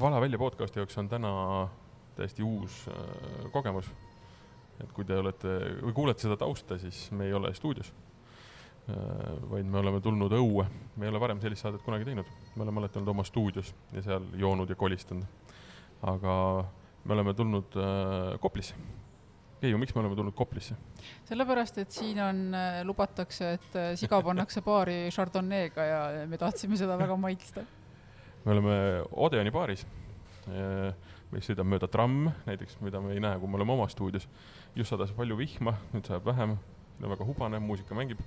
Vala välja podcast'i jaoks on täna täiesti uus äh, kogemus. et kui te olete või kuulete seda tausta, siis me ei ole stuudios äh,. vaid me oleme tulnud õue, me ei ole varem sellist saadet kunagi teinud, me oleme alati olnud oma stuudios ja seal joonud ja kolistanud. aga me oleme tulnud äh, Koplisse. Keiu, miks me oleme tulnud Koplisse? sellepärast, et siin on, lubatakse, et siga pannakse baari Chardonnay'ga ja me tahtsime seda väga maitsta me oleme Odeoni baaris. me sõidame mööda tramm näiteks, mida me ei näe, kui me oleme oma stuudios. just sadas palju vihma, nüüd sajab vähem, on väga hubane, muusika mängib.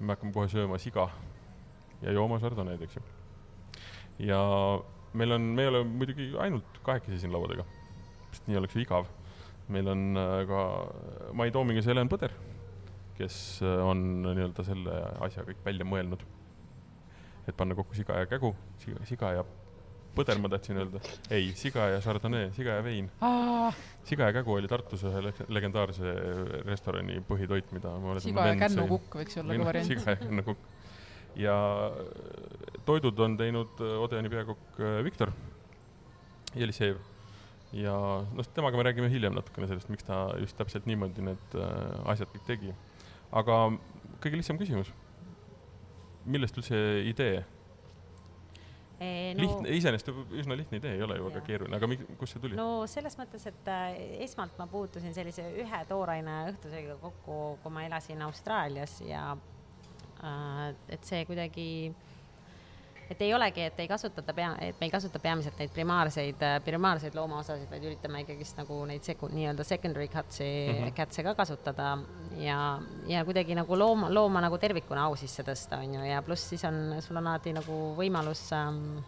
me hakkame kohe sööma siga ja jooma Chardonnay'd, eks ju. ja meil on, me ei ole muidugi ainult kahekesi siin laua taga, sest nii oleks ju igav. meil on äh, ka Mai Toomingas Helen Põder, kes äh, on nii-öelda selle asja kõik välja mõelnud et panna kokku siga ja kägu, siga, siga ja põder, ma tahtsin öelda. ei, siga ja chardonnay, siga ja vein. siga ja kägu oli Tartus ühe legendaarse restorani põhitoit, mida ma siga ja kännukukk võiks olla ka variant. siga ja kännukukk. ja toidud on teinud Odeoni peakokk äh, Viktor Jelisejev. ja noh, temaga me räägime hiljem natukene sellest, miks ta just täpselt niimoodi need äh, asjad kõik tegi. aga kõige lihtsam küsimus millest üldse idee? No, lihtne, iseenesest üsna lihtne idee, ei ole ju väga keeruline, aga kust see tuli? no selles mõttes, et äh, esmalt ma puutusin sellise ühe tooraine õhtusöögiga kokku, kui ma elasin Austraalias ja äh, et see kuidagi äh, et ei olegi, et ei kasutata pea, et me ei kasuta peamiselt neid primaarseid, primaarseid loomaosasid, vaid üritame ikkagist nagu neid seku-, nii-öelda secondary cut'e mm, -hmm. cat'e ka kasutada ja, ja kuidagi nagu looma, looma nagu tervikuna au sisse tõsta, on ju, ja pluss siis on, sul on alati nagu võimalus ähm,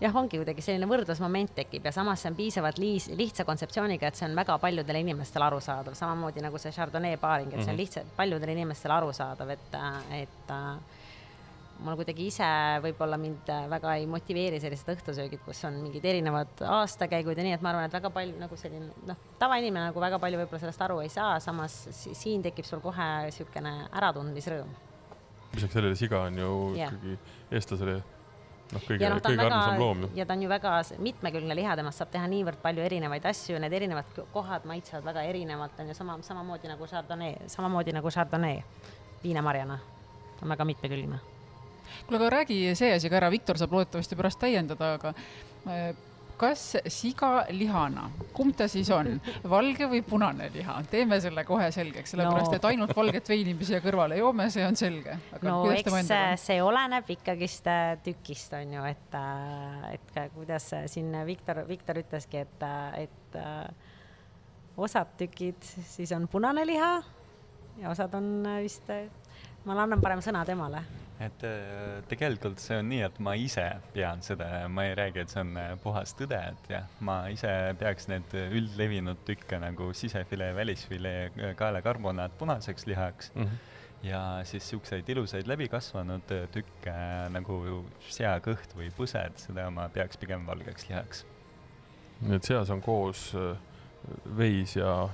jah, ongi kuidagi selline võrdlusmoment tekib ja samas see on piisavalt liis, lihtsa kontseptsiooniga, et see on väga paljudele inimestele arusaadav, samamoodi nagu see Chardonnay paaring, et see on mhm. lihtsalt paljudele inimestele arusaadav, et, et mul kuidagi ise võib-olla mind väga ei motiveeri sellised õhtusöögid, kus on mingid erinevad aastakäigud ja nii, et ma arvan, et väga palju nagu selline noh, tavainimene nagu väga palju võib-olla sellest aru ei saa, samas siin tekib sul kohe niisugune äratundmisrõõm. lisaks sellele siga on ju yeah. ikkagi eestlasele noh, kõige, no, kõige armsam loom ju. ja ta on ju väga mitmekülgne liha, temast saab teha niivõrd palju erinevaid asju, need erinevad kohad maitsevad väga erinevalt, on ju sama, samamoodi nagu Chardonnay, samamoodi nagu Chardonnay viinamarjana on väga mitmekülgne kuule, aga räägi see asi ka ära, Viktor saab loodetavasti pärast täiendada, aga äh, kas siga lihana, kumb ta siis on, valge või punane liha, teeme selle kohe selgeks, sellepärast no. et ainult valget veini me siia kõrvale joome, see on selge. no eks see oleneb ikkagist äh, tükist, on ju, et, äh, et kuidas siin Viktor, Viktor ütleski, et, et osad tükid siis on punane liha ja osad on vist, ma annan parem sõna temale et äh, tegelikult see on nii, et ma ise pean seda, ma ei räägi, et see on äh, puhas tõde, et jah, ma ise peaks need üldlevinud tükke nagu sisefilee, välisfilee, äh, kaelakarbonaat punaseks lihaks mm. -hmm ja siis niisuguseid ilusaid läbikasvanud tükke nagu seakõht või põsed, seda ma peaks pigem valgeks lihaks. nii et seas on koos veis ja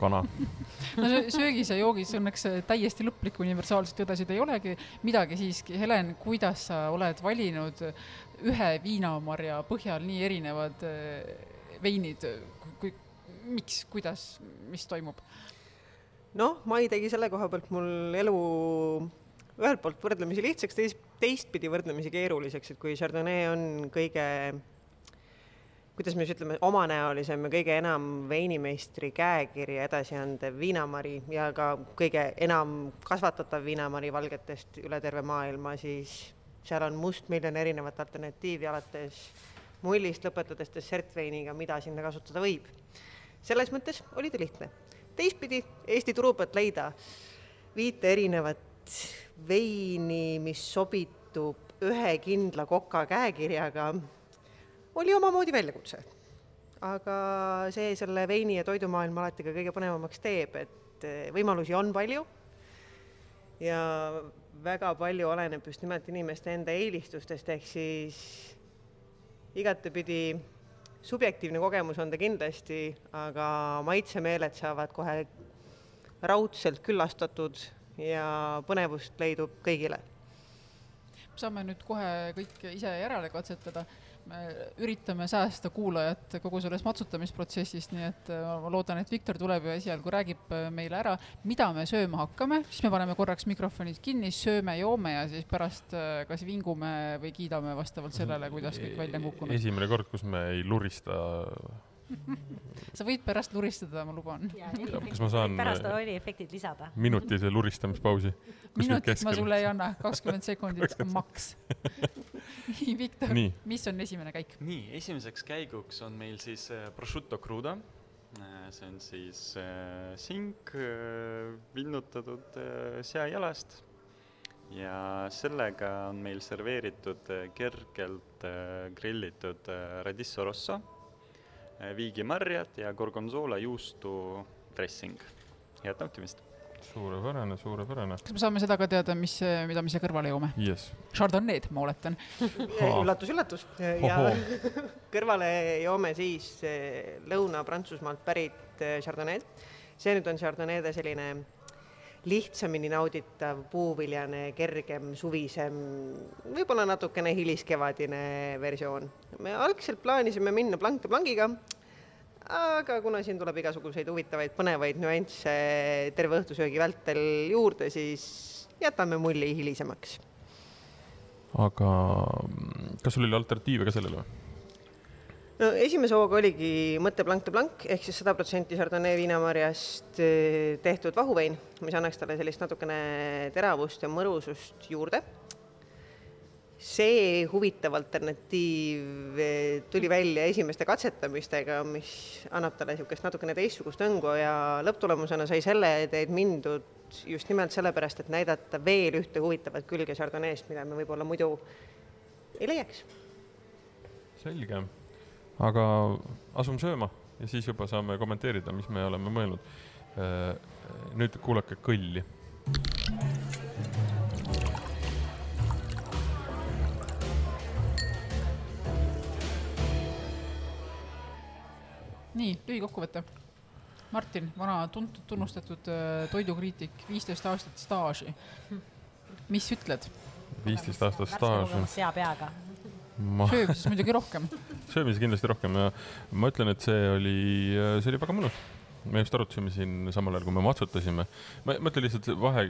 kana no söögis ja joogis õnneks täiesti lõplikku universaalset tõdesid ei olegi, midagi siiski. Helen, kuidas sa oled valinud ühe viinamarja põhjal nii erinevad eh, veinid, kui, miks, kuidas, mis toimub? noh, Mai tegi selle koha pealt mul elu ühelt poolt võrdlemisi lihtsaks, teist, teistpidi võrdlemisi keeruliseks, et kui Chardonnay on kõige kuidas me siis ütleme, omanäolisem ja kõige enam veinimeistri käekirja edasiandev viinamari ja ka kõige enam kasvatatav viinamari valgetest üle terve maailma, siis seal on mustmiljon erinevat alternatiivi, alates mullist, lõpetades dessertveiniga, mida sinna kasutada võib. selles mõttes oli ta lihtne. teistpidi, Eesti turu pealt leida viite erinevat veini, mis sobitub ühe kindla koka käekirjaga oli omamoodi väljakutse. aga see selle veini ja toidumaailma alati ka kõige põnevamaks teeb, et eh, võimalusi on palju ja väga palju oleneb just nimelt inimeste enda eelistustest, ehk siis igatepidi subjektiivne kogemus on ta kindlasti, aga maitsemeeled saavad kohe raudselt küllastatud ja põnevust leidub kõigile. saame nüüd kohe kõik ise järele katsetada me üritame säästa kuulajat kogu sellest matsutamisprotsessist, nii et äh, ma loodan, et Viktor tuleb ja esialgu räägib äh, meile ära, mida me sööma hakkame, siis me paneme korraks mikrofonid kinni, sööme, joome ja siis pärast äh, kas vingume või kiidame vastavalt sellele, kuidas kõik välja on kukkunud. esimene kord, kus me ei lurista sa võid pärast luristada, ma luban. kas ma saan pärast rooliefektid lisada? minutise luristamispausi? minutit ma sulle ei anna, kakskümmend sekundit maks. nii, Viktor, mis on esimene käik? nii, esimeseks käiguks on meil siis äh, prosciutto crudo. Äh, see on siis äh, sink äh, vinnutatud äh, seajalast ja sellega on meil serveeritud äh, kergelt äh, grillitud äh, radisso rosso Äh, viigimarjad ja gorgonzola juustu dressing. head nautimist! suurepärane, suurepärane. kas me saame seda ka teada, mis, mida me siia kõrvale joome yes.? Chardonnay'd, ma oletan üllatus, üllatus. ja kõrvale joome siis eh, Lõuna-Prantsusmaalt pärit eh, Chardonnay'd. see nüüd on Chardonnay'de selline lihtsamini nauditav, puuviljane, kergem, suvisem, võib-olla natukene hiliskevadine versioon. me algselt plaanisime minna Blanc de Blanciga, aga kuna siin tuleb igasuguseid huvitavaid põnevaid nüansse terve õhtusöögi vältel juurde, siis jätame mulli hilisemaks. aga kas sul oli alternatiive ka sellele või? No esimese hooga oligi mõte Blanc de Blanc ehk siis sada protsenti Chardonnay viinamarjast eh, tehtud vahuvein, mis annaks talle sellist natukene teravust ja mõrusust juurde. see huvitav alternatiiv eh, tuli välja esimeste katsetamistega, mis annab talle niisugust natukene teistsugust õngu ja lõpptulemusena sai selle teed mindud just nimelt sellepärast, et näidata veel ühte huvitavat külge Chardonnay'st, mida me võib-olla muidu ei leiaks. selge aga asume sööma ja siis juba saame kommenteerida, mis me oleme mõelnud. Äh, nüüd kuulake kõlli. nii, lühikokkuvõte. Martin, vana tuntud, tunnustatud äh, toidukriitik, viisteist aastat staaži. mis ütled? viisteist aastat staaži. sea peaga ma... söömises muidugi rohkem söömises kindlasti rohkem ja ma ütlen, et see oli, see oli väga mõnus. me just arutasime siin samal ajal, kui me matsutasime. ma, ma ütlen lihtsalt vahe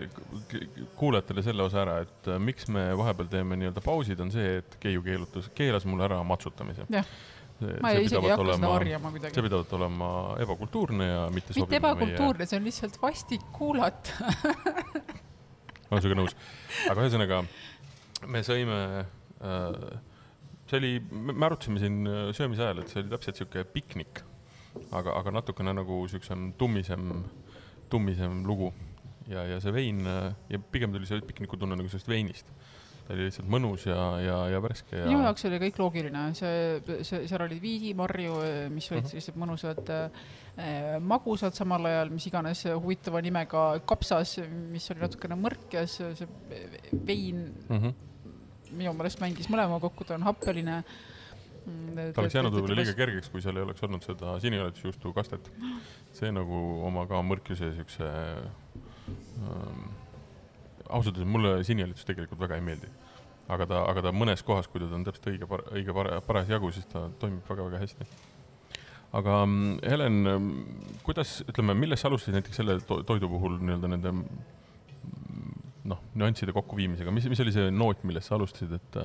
kuulajatele selle osa ära, et äh, miks me vahepeal teeme nii-öelda pausid, on see, et Keiu keelutas, keelas mulle ära matsutamise. ma ei, isegi ei hakka seda varjama kuidagi. see pidavat olema ebakultuurne ja mitte mitte ebakultuurne meie..., see on lihtsalt vastik kuulata olen sinuga nõus. aga ühesõnaga, me sõime äh, see oli, me arutasime siin äh, söömise ajal, et see oli täpselt sihuke piknik, aga, aga natukene nagu siuksem tummisem, tummisem lugu ja, ja see vein äh, ja pigem tuli see pikniku tunne nagu sellest veinist ta oli lihtsalt mõnus ja, ja, ja värske ja. minu jaoks oli kõik loogiline, see, see, seal olid viidimarju, mis olid uh mhm. -huh. sellised mõnusad äh, magusad, samal ajal mis iganes huvitava nimega kapsas, mis oli natukene mõrk ja see, see vein uh mhm. -huh minu meelest mängis mõlema kokku, ta on happeline. Mm, ta oleks jäänud võib-olla liiga kergeks, kui seal ei oleks olnud seda siniharidusjuustu kastet. see nagu oma ka mõrkuse siukse ähm,, ausalt öeldes mulle sinihalitus tegelikult väga ei meeldi. aga ta, aga ta mõnes kohas, kui ta on täpselt õige, õige parasjagu, siis ta toimib väga-väga hästi aga mm, Helen, mm, kuidas, ütleme, millest sa alustasid näiteks selle to toidu puhul nii-öelda nende noh, nüansside kokkuviimisega, mis, mis oli see noot, millest sa alustasid, et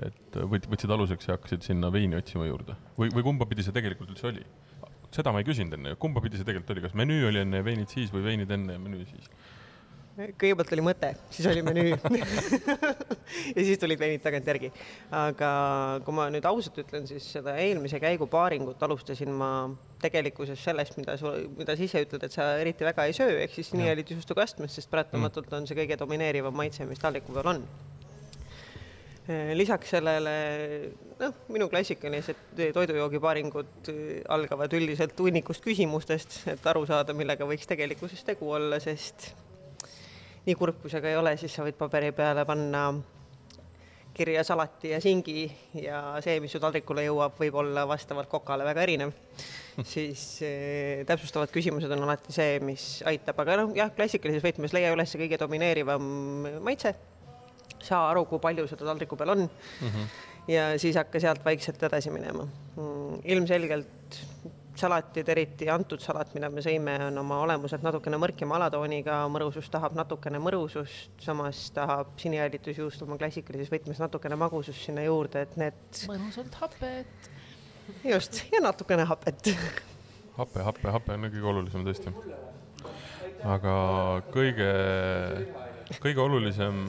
et võt-, võtsid aluseks ja hakkasid sinna veini otsima juurde või, või kumba pidi see tegelikult üldse oli? seda ma ei küsinud enne, kumba pidi see tegelikult oli, kas menüü oli enne veinid siis või veinid enne ja menüü siis? Kõigepealt oli mõte, siis oli menüü ja siis tulid veinid tagantjärgi. aga kui ma nüüd ausalt ütlen, siis seda eelmise käigu paaringut alustasin ma tegelikkuses sellest, mida mida sa ise ütled, et sa eriti väga ei söö, ehk siis nihelitusjuustuga astmes, sest paratamatult on see kõige domineerivam maitse, mis taldriku peal on. Lisaks sellele, noh, minu klassikalised toidujoogipaaringud algavad üldiselt hunnikust küsimustest, et aru saada, millega võiks tegelikkuses tegu olla, sest nii kurb kui see ka ei ole, siis sa võid paberi peale panna kirja salati ja singi ja see, mis su taldrikule jõuab, võib olla vastavalt kokale väga erinev. siis eh, täpsustavad küsimused on alati see, mis aitab, aga noh, jah, klassikalises võtmes leia üles kõige domineerivam maitse, saa aru, kui palju seda taldriku peal on mm. -hmm ja siis hakka sealt vaikselt edasi minema. ilmselgelt salatid, eriti antud salat, mida me sõime, on oma olemuselt natukene mõrkima alatooniga, mõrusus tahab natukene mõrusust, samas tahab sinihäilitusjuust oma klassikalises võtmes natukene magusust sinna juurde, et need mõnusalt hapet. just, ja natukene hapet hape, hape, hape on kõige olulisem tõesti. aga kõige, kõige olulisem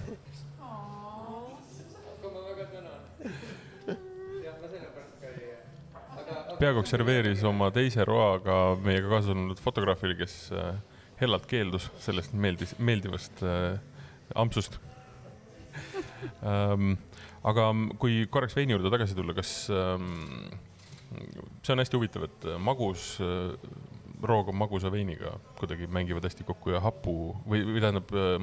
peaaegu serveeris oma teise roaga meiega kaasas olnud fotograafile, kes äh, hellalt keeldus sellest meeldis, meeldivast äh, ampsust ähm,. aga kui korraks veini juurde tagasi tulla, kas ähm, see on hästi huvitav, et magus äh, rooga magusa veiniga kuidagi mängivad hästi kokku ja hapu või, või tähendab äh,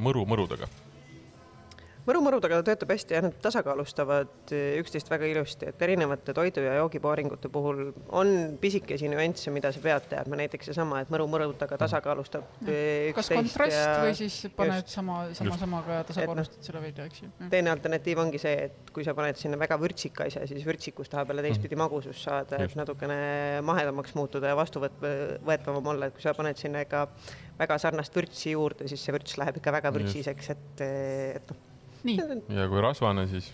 mõru mõrudega töötab hästi ja nad tasakaalustavad eh, üksteist väga ilusti, et erinevate toidu ja joogipaaringute puhul on pisikesi nüansse, mida sa pead teadma, näiteks seesama, et mõru-mõrudega mhm. tasakaalustab eh, kas kontrast ja... või siis paned just. sama, sama samaga ja tasakaalustad no, selle välja, eks ju. teine alternatiiv ongi see, et kui sa paned sinna väga vürtsika asja, siis vürtsikust tahab jälle teistpidi mm. magusust saada, et natukene mahedamaks muutuda ja vastuvõetavam olla, et kui sa paned sinna ikka väga sarnast vürtsi juurde, siis see vürts läheb ikka väga vürtsiseks, et, et noh nii. ja kui rasvane, siis?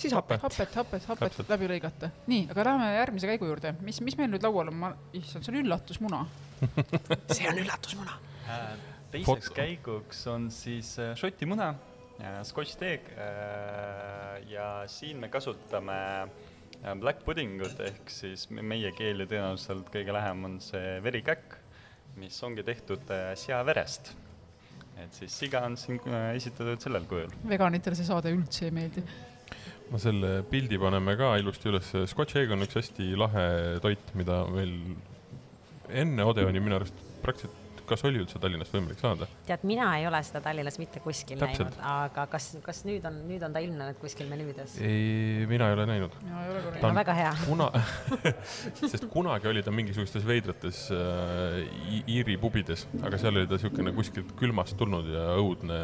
siis hapet. hapet, hapet, hapet Täpselt. läbi lõigata. nii, aga läheme järgmise käigu juurde. mis, mis meil nüüd laual on? ma, issand, see on üllatusmuna see on üllatusmuna äh,. teiseks Fot käiguks on siis äh, šoti muna äh,, scotch teeg ja siin me kasutame black puddingut ehk siis meie keeli tõenäoliselt kõige lähem on see verikäkk, mis ongi tehtud seaverest et siis siga on siin äh, esitatud sellel kujul. veganitele see saade üldse ei meeldi. no selle pildi paneme ka ilusti üles, Scotch egg on üks hästi lahe toit, mida meil enne Odeoni minu arust praktiliselt kas oli üldse Tallinnast võimalik saada? tead, mina ei ole seda Tallinnas mitte kuskil Täpselt. näinud, aga kas, kas nüüd on, nüüd on ta ilmnenud kuskil menüüdes? ei, mina ei ole näinud. ta on väga hea. kuna sest kunagi oli ta mingisugustes veidrates äh, Iiri pubides, aga seal oli ta niisugune kuskilt külmast tulnud ja õudne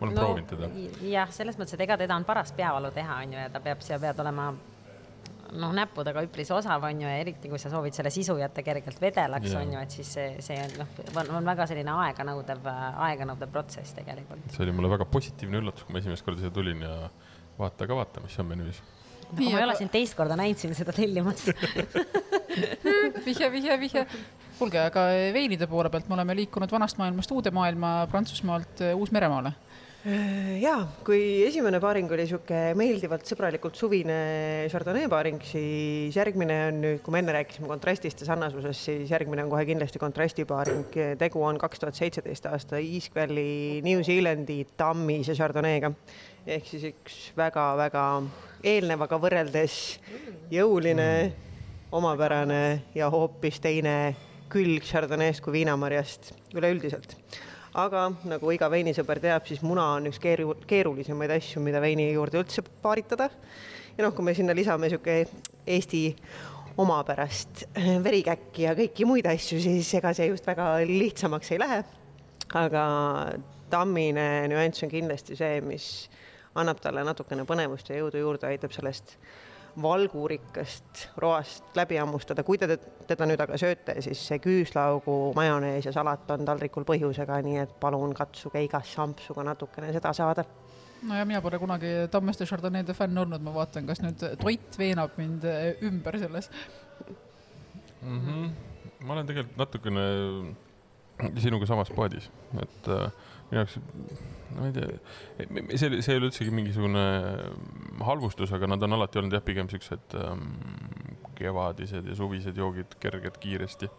ma olen no, proovinud teda. jah, selles mõttes, et ega teda on paras peavalu teha, on ju, ja ta peab, sa pead olema noh, näppudega üpris osav on ju, ja eriti kui sa soovid selle sisu jätta kergelt vedelaks, on ju, et siis see, see noh, on, on väga selline aeganõudev, aeganõudev protsess tegelikult. see oli mulle väga positiivne üllatus, kui ma esimest korda siia tulin ja vaata ka vaata, mis on menüüs. no ma ei ole sind teist korda näinud siin seda tellimas vihje, vihje, vihje kuulge, aga veinide poole pealt me oleme liikunud vanast maailmast uude maailma, Prantsusmaalt Uus-Meremaale Äh, jaa, kui esimene paaring oli niisugune meeldivalt sõbralikult suvine Chardonnay paaring, siis järgmine on nüüd, kui me enne rääkisime kontrastist ja sarnasusest, siis järgmine on kohe kindlasti kontrasti paaring. tegu on kaks tuhat seitseteist aasta East Valley New Zealandi tammise Chardonnay'ga ehk siis üks väga-väga eelnevaga võrreldes jõuline, omapärane ja hoopis teine külg Chardonnay'st kui viinamarjast üleüldiselt aga nagu iga veinisõber teab, siis muna on üks keeru-, keerulisemaid asju, mida veini juurde üldse paaritada. ja noh, kui me sinna lisame niisugune Eesti omapärast verikäkki ja kõiki muid asju, siis ega see just väga lihtsamaks ei lähe. aga tammine nüanss on kindlasti see, mis annab talle natukene põnevust ja jõudu juurde, aitab sellest valgurikkast roast läbi hammustada, kui te teda nüüd aga sööte, siis see küüslaugu, majonees ja salat on taldrikul põhjusega, nii et palun katsuge igas sampsu ka natukene seda saada. no ja mina pole kunagi Tammeste Chardonnay'de fänn olnud, ma vaatan, kas nüüd toit veenab mind ümber selles mm. -hmm. ma olen tegelikult natukene sinuga samas paadis, et äh, minu jaoks ma ei tea, see, see ei ole üldsegi mingisugune halvustus, aga nad on alati olnud jah, pigem siuksed ähm, kevadised ja suvised joogid, kerged, kiiresti.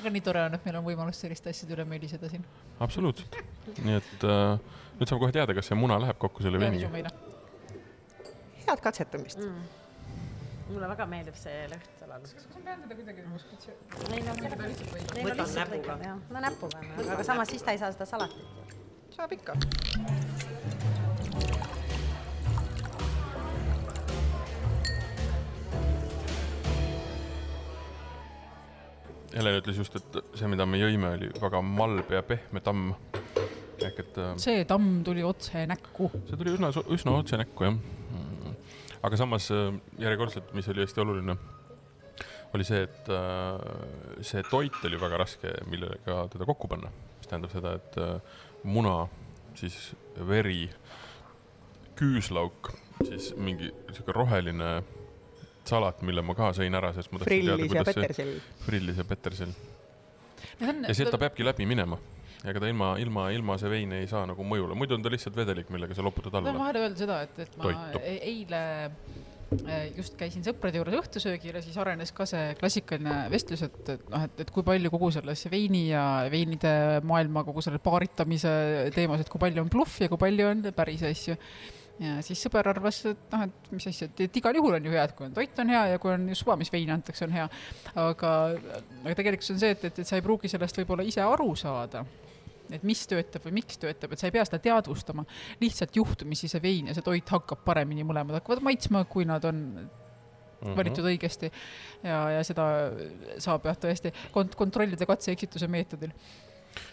aga nii tore on, et meil on võimalus selliste asjade üle meeliseda siin. absoluutselt, nii et äh, nüüd saame kohe teada, kas see muna läheb kokku selle veiniga. head katsetamist mm mulle väga meeldib see lõhtsaladus. kas ma pean teda kuidagi nagu spetsiaalselt? ei no, neil on lihtsalt lõikab jah, no näpuga, aga samas siis ta ei saa seda salatit saab ikka. Helen ütles just, et see, mida me jõime, oli väga malbe ja pehme tamm. ehk et. see tamm tuli otse näkku. see tuli üsna, üsna otse näkku jah. aga samas äh, järjekordselt, mis oli hästi oluline, oli see, et äh, see toit oli väga raske, millega teda kokku panna. mis tähendab seda, et äh, muna, siis veri, küüslauk, siis mingi sihuke roheline salat, mille ma ka sõin ära, sest ma tahtsin teada, frillis ja kuidas see petersil. frillis ja petersil Need on- ja sealt ta peabki läbi minema. ega ta ilma, ilma, ilma see vein ei saa nagu mõjule, muidu on ta lihtsalt vedelik, millega sa loputad ma tahan alla. vahele öelda seda, et, et ma Toitu. e- eile just käisin sõprade juures õhtusöögil ja siis arenes ka see klassikaline vestlus, et, et noh, et, et kui palju kogu selles veini ja veinide maailma kogu selle paaritamise teemas, et kui palju on bluff ja kui palju on päris asju. ja siis sõber arvas, et noh, et mis asja, et, igal juhul on ju hea, et kui on toit on hea ja kui on suva, mis veini antakse, on hea. aga, aga tegelikkus on see, et, et, et sa ei pruugi sellest võib-olla ise aru saada et mis töötab või miks töötab, et sa ei pea seda teadvustama, lihtsalt juhtumisi see vein ja see toit hakkab paremini, mõlemad hakkavad maitsma, kui nad on Mhm. valitud õigesti. ja, ja seda saab jah, tõesti kont-, kontrollida katse-eksituse meetodil.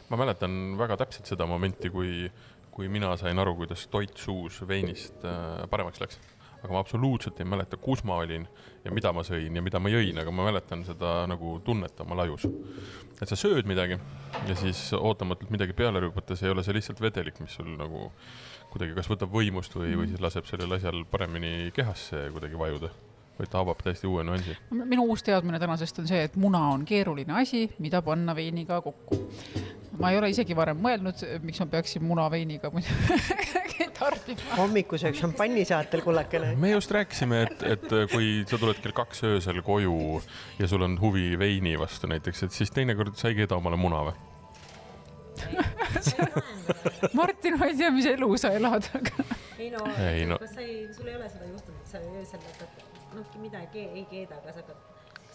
ma mäletan väga täpselt seda momenti, kui, kui mina sain aru, kuidas toit suus veinist äh, paremaks läks. Aga ma absoluutselt ei mäleta, kus ma olin ja mida ma sõin ja mida ma jõin, aga ma mäletan seda nagu tunnet oma lajus. et sa sööd midagi ja siis ootamatult midagi peale rüüpates ei ole see lihtsalt vedelik, mis sul nagu kuidagi kas võtab võimust või, või siis laseb sellel asjal paremini kehasse kuidagi vajuda. Või ta avab täiesti uue nüansi. minu uus teadmine tänasest on see, et muna on keeruline asi, mida panna veiniga kokku. ma ei ole isegi varem mõelnud, miks ma peaksin muna veiniga muidu tarbima. hommikusöök šampannisaatel, kullakene. me just rääkisime, et, et kui sa tuled kell kaks öösel koju ja sul on huvi veini vastu näiteks, et siis teinekord sa ei keeda omale muna või? Martin, ma ei tea, mis elu sa elad, aga ei no, Ei, no- kas sa ei, sul ei ole seda juhtunud, et sa öösel hakkad, noh, midagi ei keeda, aga sa hakkad,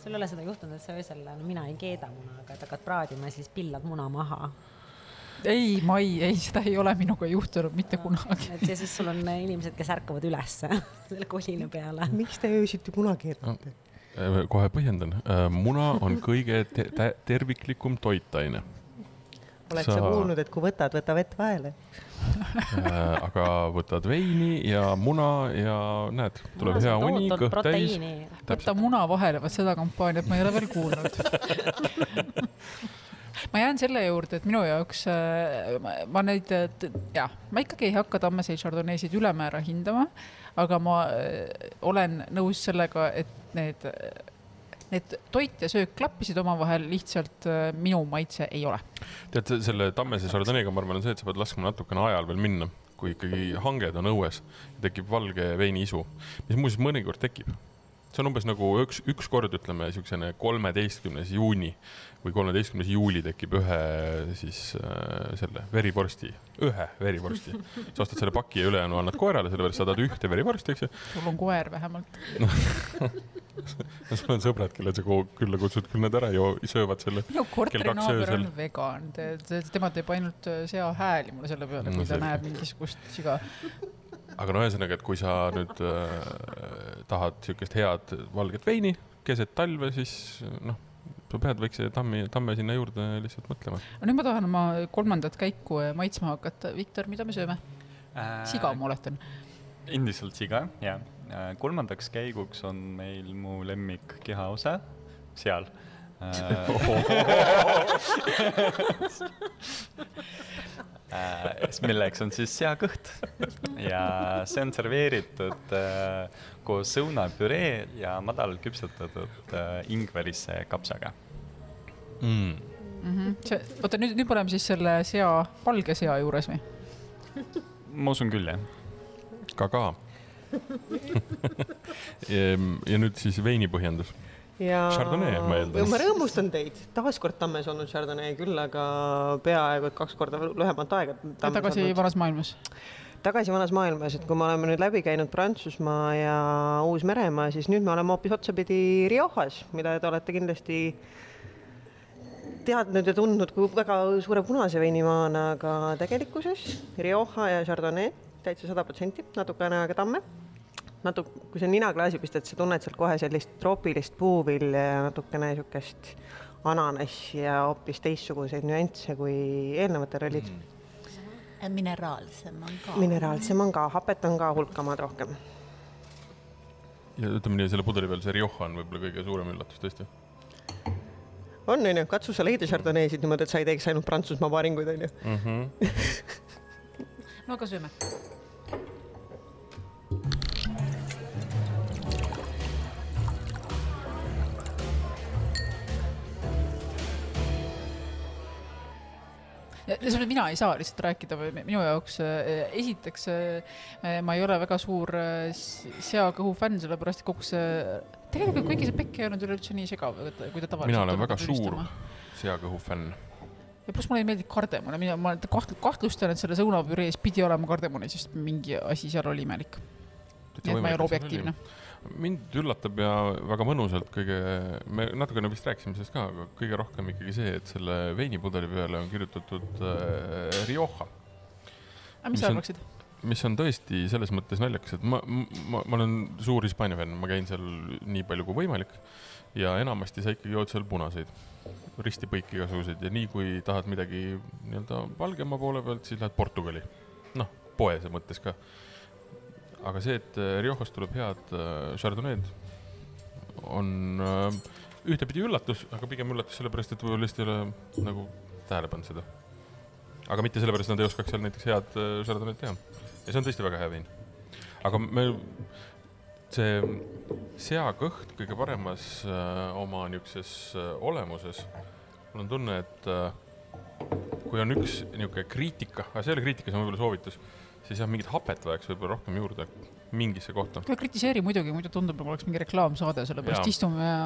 sul ei ole seda juhtunud, et sa öösel, no mina ei keeda muna, aga et hakkad praadima ja siis pillad muna maha. ei, ma ei, ei, seda ei ole minuga juhtunud mitte kunagi. et ja siis sul on inimesed, kes ärkavad ülesse selle kolina peale. miks te öösiti muna keerutate? Äh, kohe põhjendan. muna on kõige te te terviklikum toitaine. Oled Sa- sa kuulnud, et kui võtad, võta vett vahele? aga võtad veini ja muna ja näed, tuleb hea uni, kõht täis. võta muna vahele, vot seda kampaaniat ma ei ole veel kuulnud. ma jään selle juurde, et minu jaoks äh, ma, ma neid, jah, ma ikkagi ei hakka tammeseid chardonnaysid ülemäära hindama, aga ma äh, olen nõus sellega, et need, need toit ja söök klappisid omavahel, lihtsalt äh, minu maitse ei ole. tead, selle tammese Chardonnay'ga ma arvan, on see, et sa pead laskma natukene ajal veel minna, kui ikkagi hanged on õues, tekib valge veini isu, mis muuseas mõnikord tekib. see on umbes nagu üks, üks kord ütleme siuksene kolmeteistkümnes juuni või kolmeteistkümnes juuli tekib ühe siis äh, selle verivorsti, ühe verivorsti. sa ostad selle paki ja ülejäänu annad koerale, sellepärast sa tahad ühte verivorsti, eks ju. sul on koer vähemalt. ja sul on sõbrad, kelle sa külla kutsud, küll nad ära jo söövad selle. minu korteri kaks naaber öösel. on vegan, tema teeb ainult äh, seahääli mulle selle peale, No kui ta selge. näeb mingisugust siga. aga no ühesõnaga, et kui sa nüüd äh, tahad siukest head valget veini keset talve, siis noh, sa pead väikse tammi, tamme sinna juurde lihtsalt mõtlema. no nüüd ma tahan oma kolmandat käiku äh, maitsma hakata. Viktor, mida me sööme? Äh, siga, ma oletan. endiselt siga, jaa. kolmandaks käiguks on meil mu lemmik kehaosa, seal. milleks on siis seakõht ja see on serveeritud äh, koos õunapüree ja madalalt küpsetatud äh, ingverisse kapsaga. Mm. Mhm. see, oota nüüd, nüüd me oleme siis selle sea, valge sea juures või? ma usun küll, jah. ka, ka. ja nüüd siis veini põhjendus. Ja Chardonnay, ma eeldan. ma rõõmustan teid, taaskord Tammes olnud Chardonnay küll, aga peaaegu et kaks korda lühemat aega. tagasi vanas maailmas. tagasi vanas maailmas, et kui me oleme nüüd läbi käinud Prantsusmaa ja Uus-Meremaa, siis nüüd me oleme hoopis otsapidi Riojas, mida te olete kindlasti teadnud ja tundnud kui väga suure punase veinimaana, aga tegelikkuses Rioja ja Chardonnay täitsa sada protsenti, natukene aega tamme. natuke, kui sa nina klaasi pistad, sa tunned sealt kohe sellist troopilist puuvilja ja natukene niisugust ananassi ja hoopis teistsuguseid nüansse kui eelnevatel olid mm.. mineraalsem on ka. mineraalsem on ka, hapet on ka hulkamad rohkem. ja ütleme nii, selle pudeli peal see Rioja on võib-olla kõige suurem üllatus tõesti. on, onju, katsu sa leida Chardonnay'sid niimoodi, et sa ei teeks ainult Prantsusmaa paaringuid, onju. no aga sööme. Mõttes mina ei saa lihtsalt rääkida või minu jaoks äh, esiteks äh, ma ei ole väga suur äh, seakõhu fänn, sellepärast kogu see, tegelikult kuigi see pekk ei olnud üleüldse nii segav, kui ta tavaliselt mina olen väga peab suur seakõhu fänn. ja pluss mulle ei meeldi kardemon, mina, ma kaht-, kahtlustan, et selles õunapürees pidi olema kardemoni, sest mingi asi seal oli imelik. nii et ma ei ole objektiivne. Mind üllatab ja väga mõnusalt kõige, me natukene vist rääkisime sellest ka, aga kõige rohkem ikkagi see, et selle veinipudeli peale on kirjutatud äh, Rioja, aga mis sa arvaksid? mis on tõesti selles mõttes naljakas, et ma, ma, ma olen suur Hispaania fänn, ma käin seal nii palju kui võimalik ja enamasti sa ikkagi jood seal punaseid, risti-põiki igasuguseid ja nii kui tahad midagi nii-öelda valgema poole pealt, siis lähed Portugali. noh, poese mõttes ka. Aga see, et äh, Riojas tuleb head äh, Chardonnay'd, on äh, ühtepidi üllatus, aga pigem üllatus sellepärast, et võib-olla lihtsalt ei ole nagu tähele pannud seda. aga mitte sellepärast, et nad ei oskaks seal näiteks head Chardonnay'd teha. ja see on tõesti väga hea vein. aga me, see seakõht kõige paremas äh, oma niisuguses äh, olemuses, mul on tunne, et äh, kui on üks niisugune kriitika, aga see ei ole kriitika, see on võib-olla soovitus, siis jah, mingit hapet vajaks võib-olla rohkem juurde mingisse kohta. kritiseeri muidugi, muidu tundub, nagu oleks mingi reklaamsaade, sellepärast Jaa. istume ja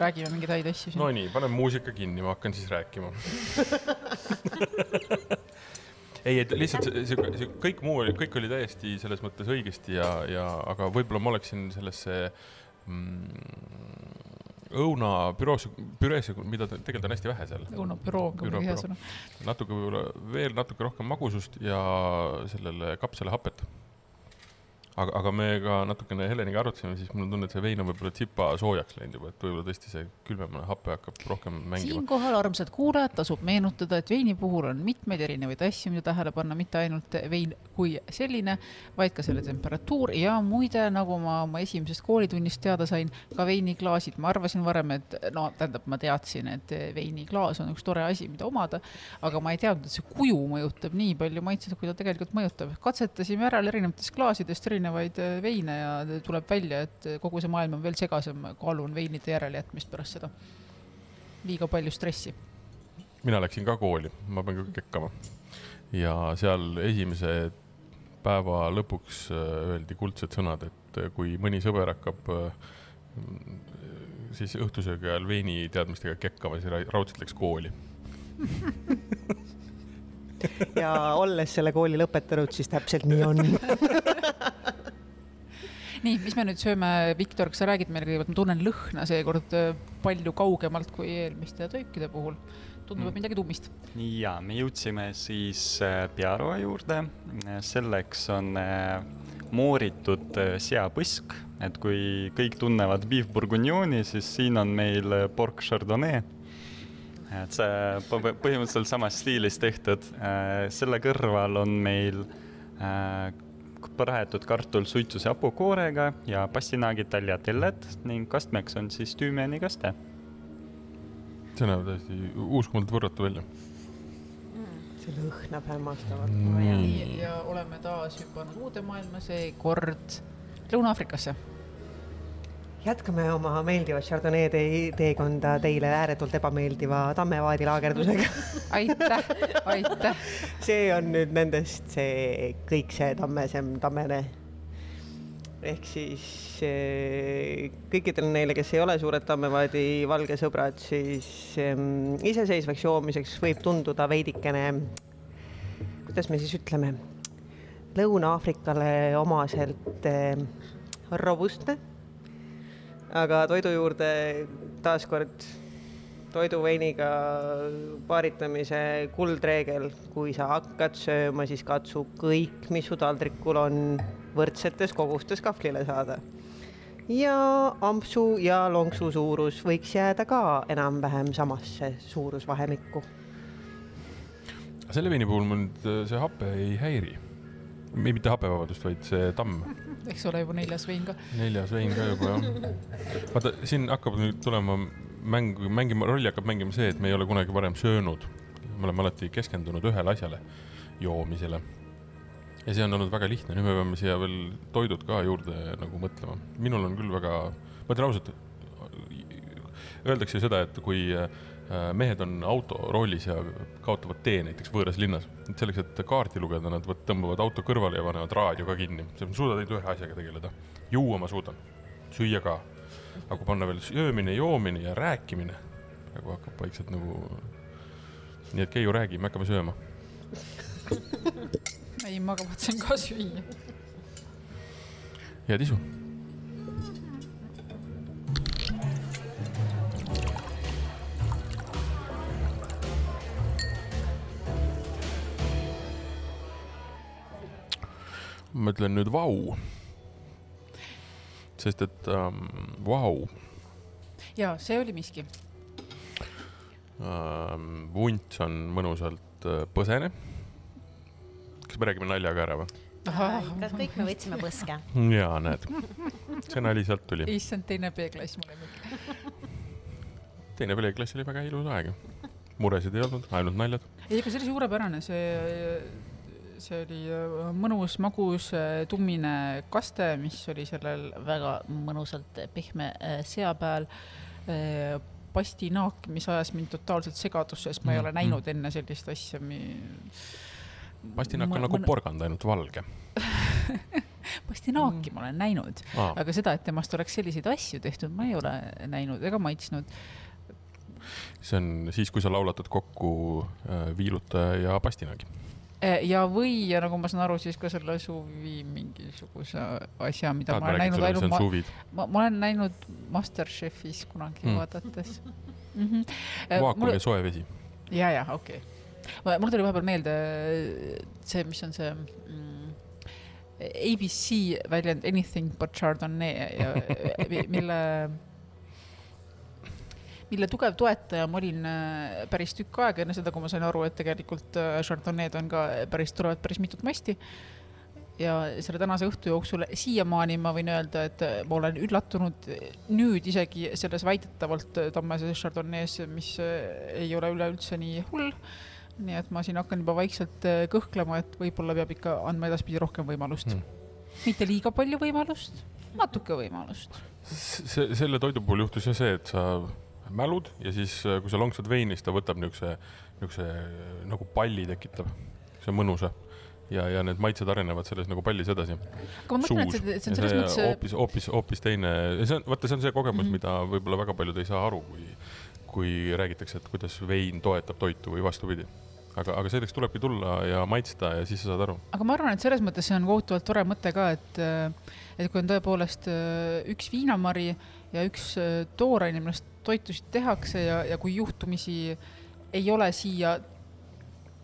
räägime mingeid häid asju siin no nii, paneme muusika kinni, ma hakkan siis rääkima. ei, et lihtsalt see, see, see kõik muu oli, kõik oli täiesti selles mõttes õigesti ja, ja aga võib-olla ma oleksin sellesse mm, õunapüroosse, püreesse, mida ta- tegelikult on hästi vähe seal, õunapüroo on ka muidugi hea sõna. natuke võib-olla veel natuke rohkem magusust ja sellele kapsale hapet. aga, aga me ka natukene Heleniga arutasime, siis mul on tunne, et see vein on võib-olla tsipa soojaks läinud juba, et võib-olla tõesti see külmemane hape hakkab rohkem mängima. siinkohal, armsad kuulajad, tasub meenutada, et veini puhul on mitmeid erinevaid asju, mida tähele panna, mitte ainult vein kui selline, vaid ka selle temperatuur ja muide, nagu ma oma esimesest koolitunnist teada sain, ka veiniklaasid, ma arvasin varem, et no tähendab, ma teadsin, et veiniklaas on üks tore asi, mida omada, aga ma ei teadnud, et see kuju mõjutab nii palju maitset, kui ta tegelikult mõjutab. katsetasime ära erinevatest klaasidest erinevaid eh, veine ja tuleb välja, et kogu see maailm on veel segasem, kaalun veinide järelejätmist pärast seda liiga palju stressi. mina läksin ka kooli, ma pean ka kekkama. ja seal esimese päeva lõpuks äh, öeldi kuldsed sõnad, et äh, kui mõni sõber hakkab äh, siis õhtusöögi ajal veini teadmistega kekkama, siis ra- raudselt läks kooli. ja olles selle kooli lõpetanud, siis täpselt nii on. nii, mis me nüüd sööme, Viktor, kas sa räägid meile kõigepealt, ma tunnen lõhna seekord äh, palju kaugemalt kui eelmiste toikide puhul. tundub, et Mm. midagi tummist. ja me jõudsime siis äh, pearoa juurde. selleks on äh, mooritud seapõsk, et kui kõik tunnevad beef bourguignoni, siis siin on meil pork chardonnay. Et see põ- põhimõtteliselt samas stiilis tehtud. selle kõrval on meil äh, praetud kartul suitsuse hapukoorega ja pastinaagid tagliatelled ning kastmeks on siis tüümenikaste see näeb täiesti uskumatult võrratu välja. see lõhnab hämmastavalt. nii, ja oleme taas hüpanud uude maailma, seekord Lõuna-Aafrikasse. Jätkame oma meeldivat Chardonnay tee- teekonda teile ääretult ebameeldiva Tammevaadi laagerdusega. aitäh, aitäh. see on nüüd nendest see kõik see tammesem tammene. ehk siis eh, kõikidele neile, kes ei ole suured Tammevaadi valgesõbrad, siis em, iseseisvaks joomiseks võib tunduda veidikene, kuidas me siis ütleme, Lõuna-Aafrikale omaselt eh, robustne. Aga toidu juurde taaskord toiduveiniga paaritamise kuldreegel, kui sa hakkad sööma, siis katsu kõik, mis su taldrikul on, võrdsetes kogustes kahvlile saada. ja ampsu ja lonksu suurus võiks jääda ka enam-vähem samasse suurusvahemikku. selle veini puhul mind see hape ei häiri. Mitte hape, vabandust, vaid see tamm eks ole juba neljas vein ka. neljas vein ka juba jah. vaata, siin hakkab nüüd tulema mäng, mängima, rolli hakkab mängima see, et me ei ole kunagi varem söönud. me oleme alati keskendunud ühele asjale, joomisele. ja see on olnud väga lihtne, nüüd me peame siia veel toidud ka juurde nagu mõtlema. minul on küll väga, ma ütlen ausalt, öeldakse seda, et kui äh, mehed on autoroolis ja kaotavad tee näiteks võõras linnas, et selleks, et kaarti lugeda, nad võt-, tõmbavad auto kõrvale ja panevad raadio ka kinni. suudad ainult ühe asjaga tegeleda. juua ma suudan, süüa ka. aga kui panna veel söömine, joomine ja rääkimine, praegu hakkab vaikselt nagu. nii et Keiu, räägi, me hakkame sööma. ei, ma kavatsen ka süüa. head isu ma ütlen nüüd vau. sest et ähm, vau. ja see oli miski ähm,. vunts on mõnusalt äh, põsene. kas me räägime nalja ka ära või? kas kõik me võtsime põske? jaa, näed, see nali sealt tuli. issand, teine B-klass mu lemmik. teine B-klass oli väga ilus aeg. muresid ei olnud, ainult naljad. ei, ega see oli suurepärane, see see oli äh, mõnus, magus, äh, tummine kaste, mis oli sellel väga mõnusalt pehme äh, sea peal. pastinaak, mis ajas mind totaalselt segadusse, sest ma ei ole mm, näinud enne sellist asja mi.... pastinaak on nagu mõne... porgand, ainult valge pastinaaki mm. ma olen näinud ah., aga seda, et temast oleks selliseid asju tehtud, ma ei ole näinud ega maitsnud see on siis, kui sa laulatad kokku viilutaja ja pastinaagi ja, või, ja nagu ma saan aru, siis ka selle suvi mingisuguse asja, mida Tahad ma olen näinud ainult, ma, ma, ma olen näinud Masterchefis kunagi mm. vaadates mm. -hmm. vaakum mul... ja soe vesi. ja, ja okei okay.. mul tuli vahepeal meelde see, mis on see mm, ABC väljend Anything but Chardonnay ja mille mille tugev toetaja ma olin äh, päris tükk aega enne seda, kui ma sain aru, et tegelikult äh, Chardonnay'd on ka päris, tulevad päris mitut masti. ja selle tänase õhtu jooksul siiamaani ma võin öelda, et äh, ma olen üllatunud nüüd isegi selles väidetavalt tammeses Chardonnay's, mis ei ole üleüldse nii hull nii et ma siin hakkan juba vaikselt kõhklema, et võib-olla peab ikka andma edaspidi rohkem võimalust mm.. mitte liiga palju võimalust, natuke võimalust. see, selle toidu puhul juhtus ju see, et sa mälud ja siis, äh, kui sa lonksad veini, siis ta võtab niisuguse, niisuguse äh, nagu palli tekitab, see on mõnusa ja, ja need maitsed arenevad selles nagu pallis edasi. aga ma mõtlen, et see, see on selles mõttes. hoopis, hoopis, hoopis teine, see on, vaata, see on see kogemus mm, -hmm. mida võib-olla väga paljud ei saa aru, kui, kui räägitakse, et kuidas vein toetab toitu või vastupidi aga, aga selleks tulebki tulla ja maitsta ja siis sa saad aru. aga ma arvan, et selles mõttes see on kohutavalt tore mõte ka, et, et kui on tõepoolest äh, üks viinamari ja üks tooraine, millest toitusid tehakse ja, ja kui juhtumisi ei ole siia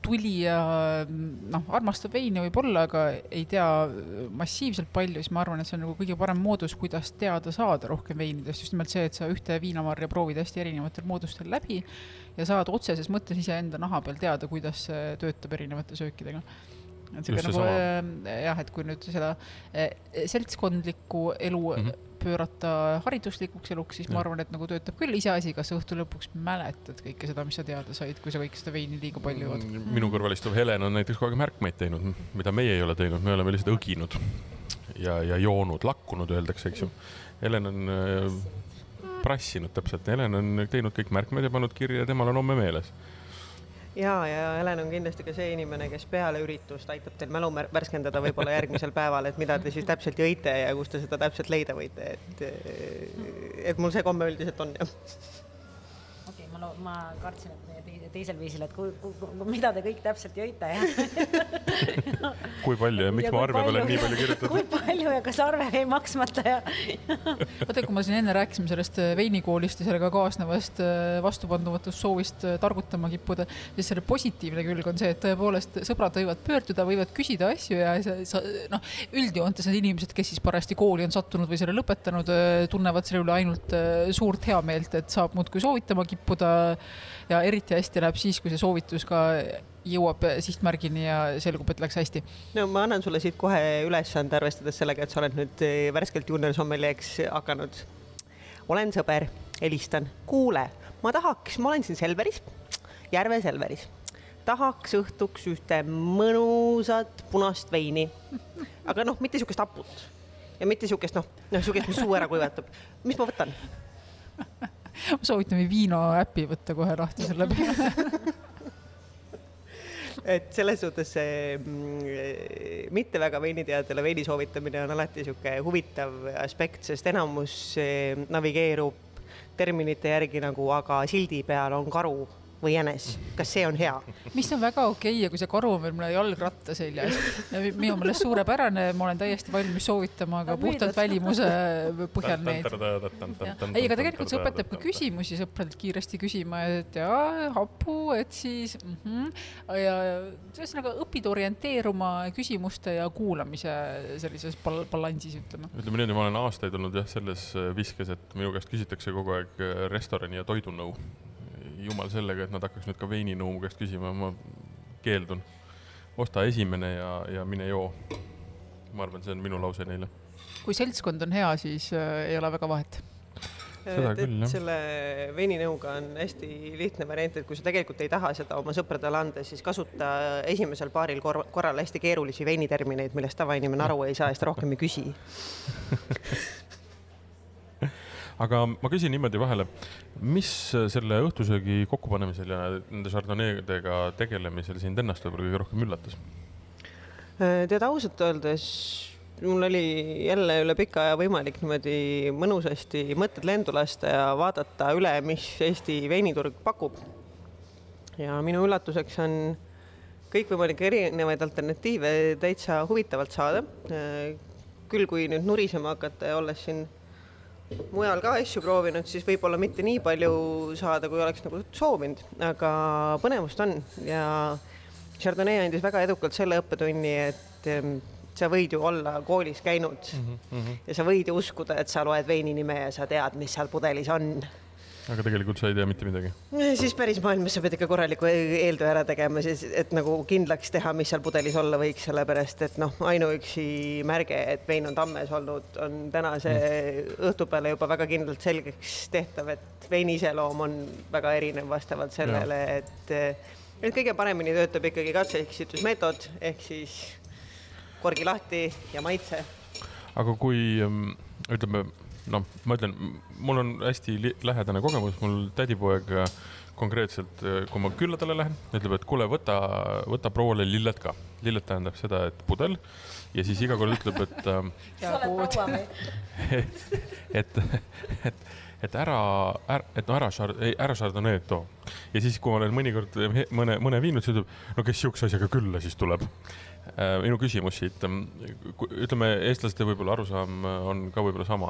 tulija noh, armastab veini võib-olla, aga ei tea massiivselt palju, siis ma arvan, et see on nagu kõige parem moodus, kuidas teada saada rohkem veinidest, just nimelt see, et sa ühte viinamarja proovid hästi erinevatel moodustel läbi ja saad otseses mõttes iseenda naha peal teada, kuidas see töötab erinevate söökidega. Et sihuke nagu äh, jah, et kui nüüd seda äh, seltskondlikku elu mm -hmm pöörata hariduslikuks eluks, siis ja. ma arvan, et nagu töötab küll, iseasi, kas sa õhtu lõpuks mäletad kõike seda, mis sa teada said, kui sa kõike seda veini liiga palju jood. Mm, minu kõrval istuv Helen on näiteks kogu aeg märkmeid teinud, mida meie ei ole teinud, me oleme lihtsalt õginud ja, ja joonud, lakkunud, öeldakse, eks ju. Helen on äh, prassinud täpselt, Helen on teinud kõik märkmed ja pannud kirja ja temal on homme meeles ja, ja Helen on kindlasti ka see inimene, kes peale üritust aitab teil mälu värskendada võib-olla järgmisel päeval, et mida te siis täpselt jõite ja kust te seda täpselt leida võite, et, et mul see komme üldiselt on jah. okei okay,, ma, ma kartsin, et teisel viisil, et kui, kui, mida te kõik täpselt jõite ja kui palju ja miks ja ma arve peale nii palju kirjutatud? kui palju ja kas arve jäi maksmata ja vaata, kui me siin enne rääkisime sellest äh, veinikoolist ja sellega kaasnevast äh, vastupandamatust soovist äh, targutama kippuda, siis selle positiivne külg on see, et tõepoolest sõbrad võivad pöörduda, võivad küsida asju ja sa, noh, üldjoontes need inimesed, kes siis parajasti kooli on sattunud või selle lõpetanud, tunnevad selle üle ainult suurt heameelt, et saab muudkui soovitama kippuda ja eriti hästi läheb siis, kui see soovitus ka jõuab sihtmärgini ja selgub, et läks hästi. no ma annan sulle siit kohe ülesande, arvestades sellega, et sa oled nüüd eh, värskelt juunior sommeljeeks hakanud. olen sõber, helistan, kuule, ma tahaks, ma olen siin Selveris, Järve Selveris tahaks õhtuks ühte mõnusat punast veini. aga noh, mitte niisugust haput ja mitte niisugust noh, noh niisugust, mis suu ära kuivatab. mis ma võtan? või viino äpi võtta kohe lahti selle peale. Et selles suhtes see mm, mitte väga veiniteadjale veini soovitamine on alati niisugune huvitav aspekt, sest enamus navigeerub terminite järgi nagu aga sildi peal on karu või jänes, kas see on hea? mis on väga okei okay ja kui see karu on veel mul jalgratta seljas, minu meelest suurepärane, ma olen täiesti valmis soovitama ka puhtalt välimuse põhjal neid. ei, aga tegelikult see õpetab ka küsimusi sõpradelt kiiresti küsima, et jaa, hapu, et siis mm -hmm. ja ühesõnaga õpid orienteeruma küsimuste ja kuulamise sellises bal balansis, ütleme. ütleme niimoodi, ma olen aastaid olnud jah, selles viskes, et minu käest küsitakse kogu aeg restorani ja toidunõu jumal sellega, et nad hakkaks nüüd ka veininõu mu käest küsima, ma keeldun. osta esimene ja, ja mine joo. ma arvan, see on minu lause neile. kui seltskond on hea, siis äh, ei ole väga vahet seda et, küll, jah. selle veininõuga on hästi lihtne variant, et kui sa tegelikult ei taha seda oma sõpradele anda, siis kasuta esimesel paaril kor korral hästi keerulisi veinitermineid, millest tavainimene aru ei saa ta rohkem ei küsi aga ma küsin niimoodi vahele, mis selle õhtusöögi kokkupanemisel ja nende Chardonnay-dega tegelemisel sind ennast võib-olla kõige rohkem üllatas? tead, ausalt öeldes mul oli jälle üle pika aja võimalik niimoodi mõnusasti mõtted lendu lasta ja vaadata üle, mis Eesti veiniturg pakub. ja minu üllatuseks on kõikvõimalikke erinevaid alternatiive täitsa huvitavalt saada. küll, kui nüüd nurisema hakata ja olles siin mujal ka asju proovinud, siis võib-olla mitte nii palju saada, kui oleks nagu soovinud, aga põnevust on ja Chardonnay andis väga edukalt selle õppetunni, et sa võid ju olla koolis käinud mm -hmm. ja sa võid ju uskuda, et sa loed veini nime ja sa tead, mis seal pudelis on aga tegelikult sa ei tea mitte midagi? siis päris maailmas sa pead ikka korraliku e-, eeltöö ära tegema, siis et nagu kindlaks teha, mis seal pudelis olla võiks, sellepärast et noh, ainuüksi märge, et vein on tammes olnud, on tänase mm. õhtu peale juba väga kindlalt selgeks tehtav, et veini iseloom on väga erinev vastavalt sellele, et et kõige paremini töötab ikkagi katse-eksitusmeetod ehk siis korgi lahti ja maitse. aga kui ütleme noh, ma ütlen, mul on hästi lähedane kogemus, mul tädipoeg äh, konkreetselt, äh, kui ma külladele lähen, ütleb, et kuule, võta, võta prouale lilled ka. lilled tähendab seda, et pudel ja siis iga kord ütleb, et äh,. või? et, et, et, et ära, ära, et no ära, ära Chardonnay'd too. ja siis, kui ma olen mõnikord mõne, mõne viinud, siis ütleb, no kes siukse asjaga külla siis tuleb minu küsimus siit, ähm, ütleme, eestlaste võib-olla arusaam äh, on ka võib-olla sama,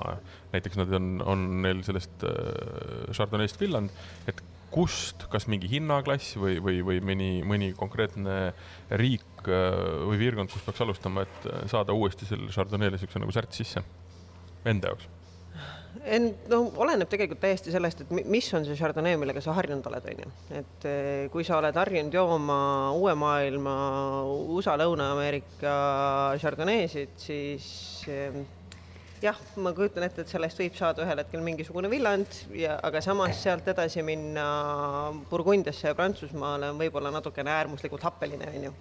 näiteks nad on, on neil sellest äh, Chardonnay'st villand, et kust, kas mingi hinnaklass või, või, või mõni, mõni konkreetne riik või piirkond, kus peaks alustama, et saada uuesti sellele Chardonnay'le niisuguse nagu särts sisse enda jaoks? En-, no oleneb tegelikult täiesti sellest, et mis on see Chardonnay, millega sa harjunud oled, on ju. et eh, kui sa oled harjunud jooma uue maailma, USA, Lõuna-Ameerika Chardonnaysid, siis eh, jah, ma kujutan ette, et sellest võib saada ühel hetkel mingisugune villand ja, aga samas sealt edasi minna Burgundiasse ja Prantsusmaale on võib-olla natukene äärmuslikult happeline, on ju.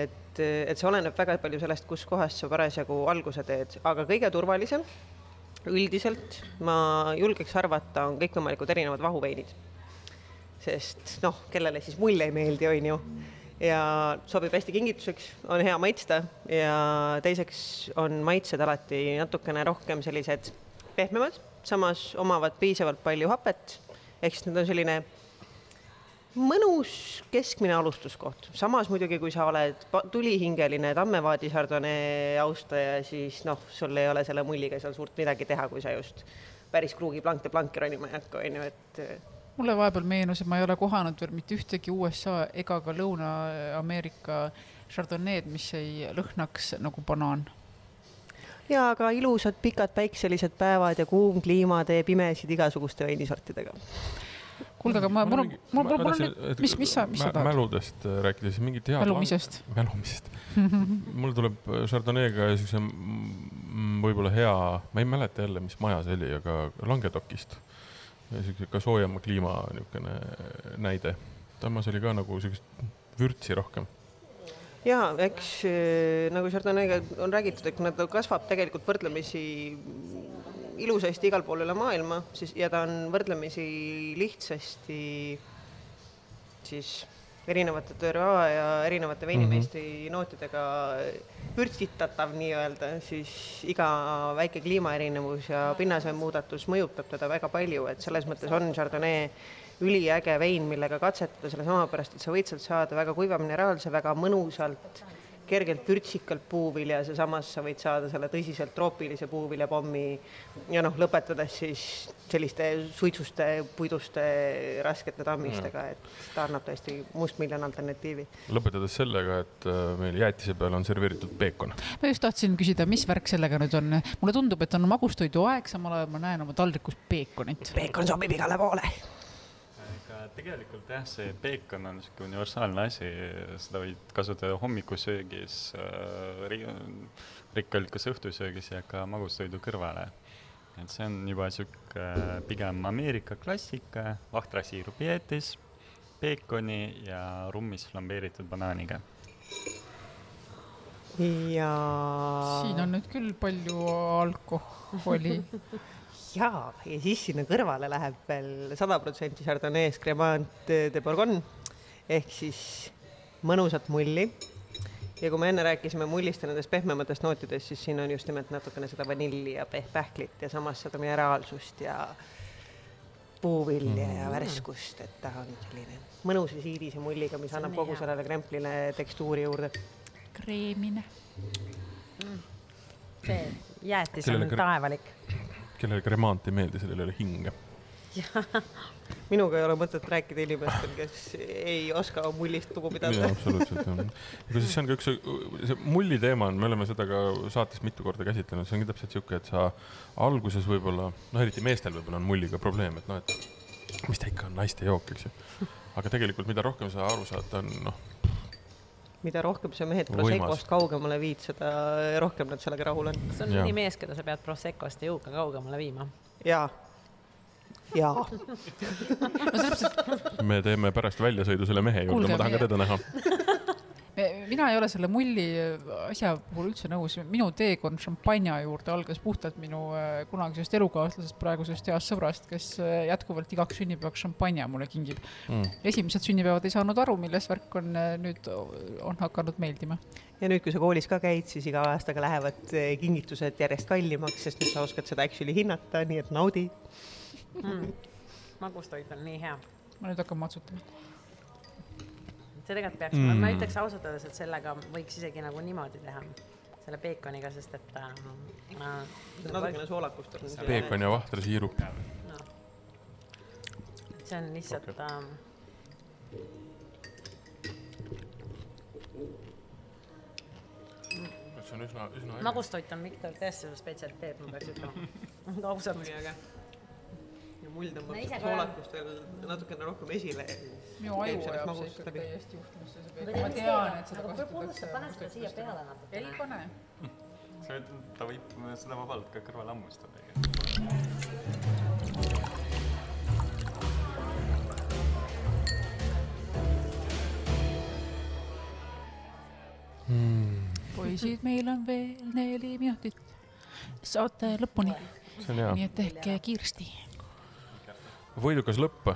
et, et see oleneb väga palju sellest, kuskohast sa parasjagu alguse teed, aga kõige turvalisem üldiselt ma julgeks arvata, on kõikvõimalikud erinevad vahuveinid. sest noh, kellele siis mull ei meeldi, on ju. ja sobib hästi kingituseks, on hea maitsta ja teiseks on maitsed alati natukene rohkem sellised pehmemad, samas omavad piisavalt palju hapet. ehk siis need on selline mõnus keskmine alustuskoht, samas muidugi, kui sa oled tulihingeline Tammevaadi Chardonnay austaja, siis noh, sul ei ole selle mulliga seal suurt midagi teha, kui sa just päris kruugi plankte planki ronima ei hakka, on ju, et mulle vahepeal meenus, et ma ei ole kohanud veel mitte ühtegi USA ega ka Lõuna-Ameerika Chardonnay'd, mis ei lõhnaks nagu banaan. jaa, aga ilusad pikad päikselised päevad ja kuum kliima teeb imesid igasuguste veinisortidega kuulge, aga ma, mul on, mul, mul, mul on nüüd, mis, mis sa, mis sa tahad? mäludest rääkides, mingit head. mälumisest. mälumisest. mul tuleb Chardonnay'ga siukse võib-olla hea, ma ei mäleta jälle, mis maja see oli, aga Languedocist. siukse ka soojema kliima niisugune näide. samas oli ka nagu siukest vürtsi rohkem. jaa, eks äh, nagu Chardonnay'ga on räägitud, et ta kasvab tegelikult võrdlemisi ilusasti igal pool üle maailma, siis ja ta on võrdlemisi lihtsasti siis erinevate terroa ja erinevate veinimeistri mm -hmm. nootidega vürtsitatav nii-öelda, siis iga väike kliimaerinevus ja pinnase muudatus mõjutab teda väga palju, et selles mõttes on Chardonnay üliäge vein, millega katsetada selle sama pärast, et sa võid sealt saada väga kuiva mineraalse, väga mõnusalt, kergelt vürtsikalt puuviljas ja samas sa võid saada selle tõsiselt troopilise puuviljapommi ja noh, lõpetades siis selliste suitsuste, puiduste, raskete tammistega, et ta annab tõesti mustmiljon alternatiivi. lõpetades sellega, et äh, meil jäätise peale on serveeritud peekon. ma just tahtsin küsida, mis värk sellega nüüd on? mulle tundub, et on magustoidu aeg, samal ajal ma näen oma taldrikus peekonit. peekon sobib igale poole. Tegelikult jah, see peekon on niisugune universaalne asi, seda võid kasutada hommikusöögis äh,, rikkalikus õhtusöögis ja ka magustoidu kõrvale. et see on juba niisugune pigem Ameerika klassika, vahtrasiiru pietis, peekoni ja rummis flambeeritud banaaniga. ja. siin on nüüd küll palju alkoholi. jaa, ja siis sinna kõrvale läheb veel sada protsenti Chardonnay Cremant de Bourgogne ehk siis mõnusat mulli. ja kui me enne rääkisime mullist ja nendest pehmematest nootidest, siis siin on just nimelt natukene seda vanilli ja peh-, pähklit ja samas seda mineraalsust ja puuvilja ja värskust, et ta on selline mõnus ja siidise mulliga, mis annab kogu sellele kremplile tekstuuri juurde. kreemine. see jäätis on taevalik. Kellele kremant ei meeldi, sellel ei ole hinge. minuga ei ole mõtet rääkida inimestel, kes ei oska mullist lugu pidada. absoluutselt jah. kusjuures see on ka üks, see mulli teema on, me oleme seda ka saates mitu korda käsitlenud, see ongi täpselt sihuke, et sa alguses võib-olla, noh, eriti meestel võib-olla on mulliga probleem, et noh, et mis ta ikka on naiste jook, eks ju. aga tegelikult, mida rohkem sa aru saad, on noh, mida rohkem sa mehed. Proseccost kaugemale viid, seda rohkem nad sellega rahul on. see on mõni mees, keda sa pead Proseccost ja juuka kaugemale viima. jaa, jaa. me teeme pärast väljasõidu selle mehe juurde, ma tahan ka teda näha. mina ei ole selle mulli asja puhul üldse nõus, minu teekond šampanja juurde algas puhtalt minu äh, kunagisest elukaaslasest, praegusest heast sõbrast, kes äh, jätkuvalt igaks sünnipäevaks šampanja mulle kingib. Mm. esimesed sünnipäevad ei saanud aru, milles värk on, nüüd on hakanud meeldima. ja nüüd, kui sa koolis ka käid, siis iga aastaga lähevad kingitused järjest kallimaks, sest nüüd sa oskad seda actually hinnata, nii et naudi. mm.. magustoit on nii hea. ma nüüd hakkan matsutama. See tegelikult peaks Mm. ma ütleks ausalt öeldes, et sellega võiks isegi nagu niimoodi teha, selle peekoniga, sest et äh, natukene soolakust on. peekon ja vahtrasiirup. no. see on lihtsalt okay. ähm, see on üsna, üsna magustoit on Viktor tõesti spetsialiteet, ma peaks ütlema ausalt. Ja mull tõmbab Ma ise seda ka- soolakust veel natukene rohkem esile. minu aju ajab see ikka täiesti juhtumisse, see peekon, ma tean, et seda kasutatakse. pane seda siia peale ei natukene. pane. sa võid, ta võib seda vabalt ka kõrvale hammustada. poisid, meil on veel neli minutit saate lõpuni, nii et tehke kiiresti. Võidukas lõpp.